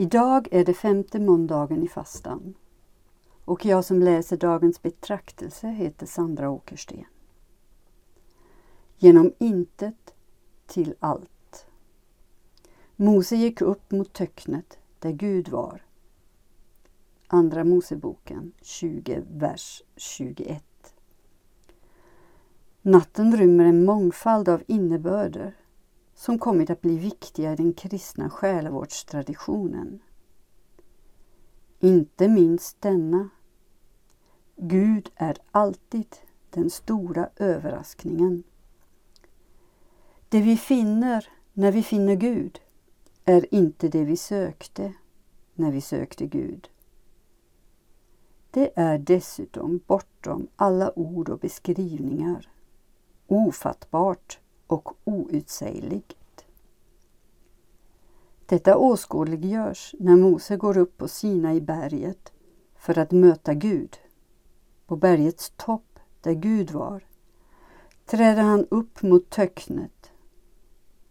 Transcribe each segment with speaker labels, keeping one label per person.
Speaker 1: Idag är det femte måndagen i fastan och jag som läser dagens betraktelse heter Sandra Åkersten. Genom intet till allt. Mose gick upp mot töcknet där Gud var. Andra Moseboken 20, vers 21. Natten rymmer en mångfald av innebörder som kommit att bli viktiga i den kristna själavårdstraditionen. Inte minst denna. Gud är alltid den stora överraskningen. Det vi finner när vi finner Gud är inte det vi sökte när vi sökte Gud. Det är dessutom bortom alla ord och beskrivningar, ofattbart och outsägligt. Detta åskådliggörs när Mose går upp på Sina i berget för att möta Gud. På bergets topp, där Gud var, träder han upp mot töcknet.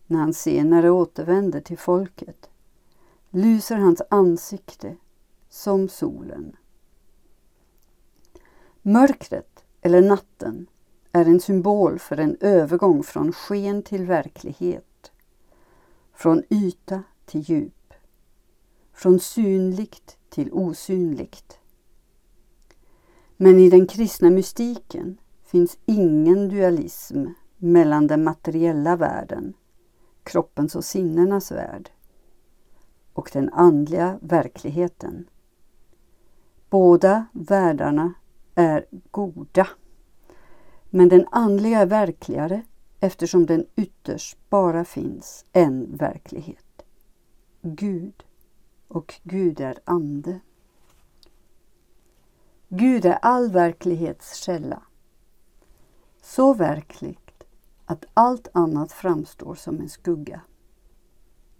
Speaker 1: När han senare återvänder till folket lyser hans ansikte som solen. Mörkret, eller natten, är en symbol för en övergång från sken till verklighet, från yta till djup, från synligt till osynligt. Men i den kristna mystiken finns ingen dualism mellan den materiella världen, kroppens och sinnenas värld, och den andliga verkligheten. Båda världarna är goda. Men den andliga är verkligare eftersom den ytterst bara finns en verklighet. Gud. Och Gud är ande. Gud är all verklighets källa. Så verkligt att allt annat framstår som en skugga.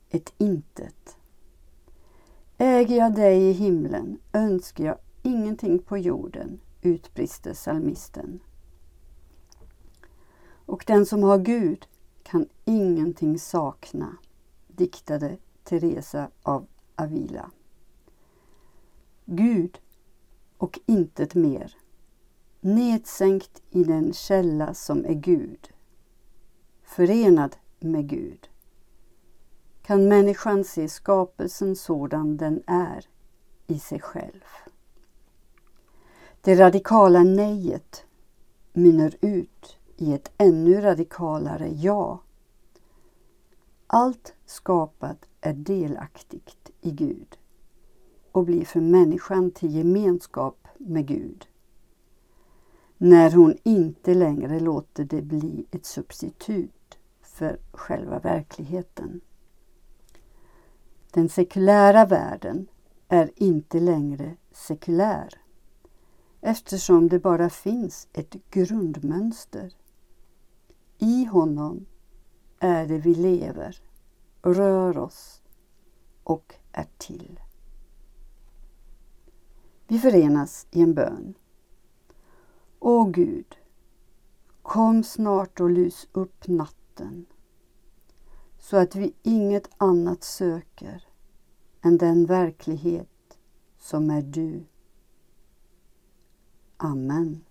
Speaker 1: Ett intet. Äger jag dig i himlen önskar jag ingenting på jorden, utbrister psalmisten. Och den som har Gud kan ingenting sakna, diktade Teresa av Avila. Gud och intet mer, nedsänkt i den källa som är Gud, förenad med Gud, kan människan se skapelsen sådan den är i sig själv. Det radikala nejet mynnar ut i ett ännu radikalare ja. Allt skapat är delaktigt i Gud och blir för människan till gemenskap med Gud. När hon inte längre låter det bli ett substitut för själva verkligheten. Den sekulära världen är inte längre sekulär eftersom det bara finns ett grundmönster. I honom är det vi lever, rör oss och är till. Vi förenas i en bön. Å Gud, kom snart och lys upp natten så att vi inget annat söker än den verklighet som är du. Amen.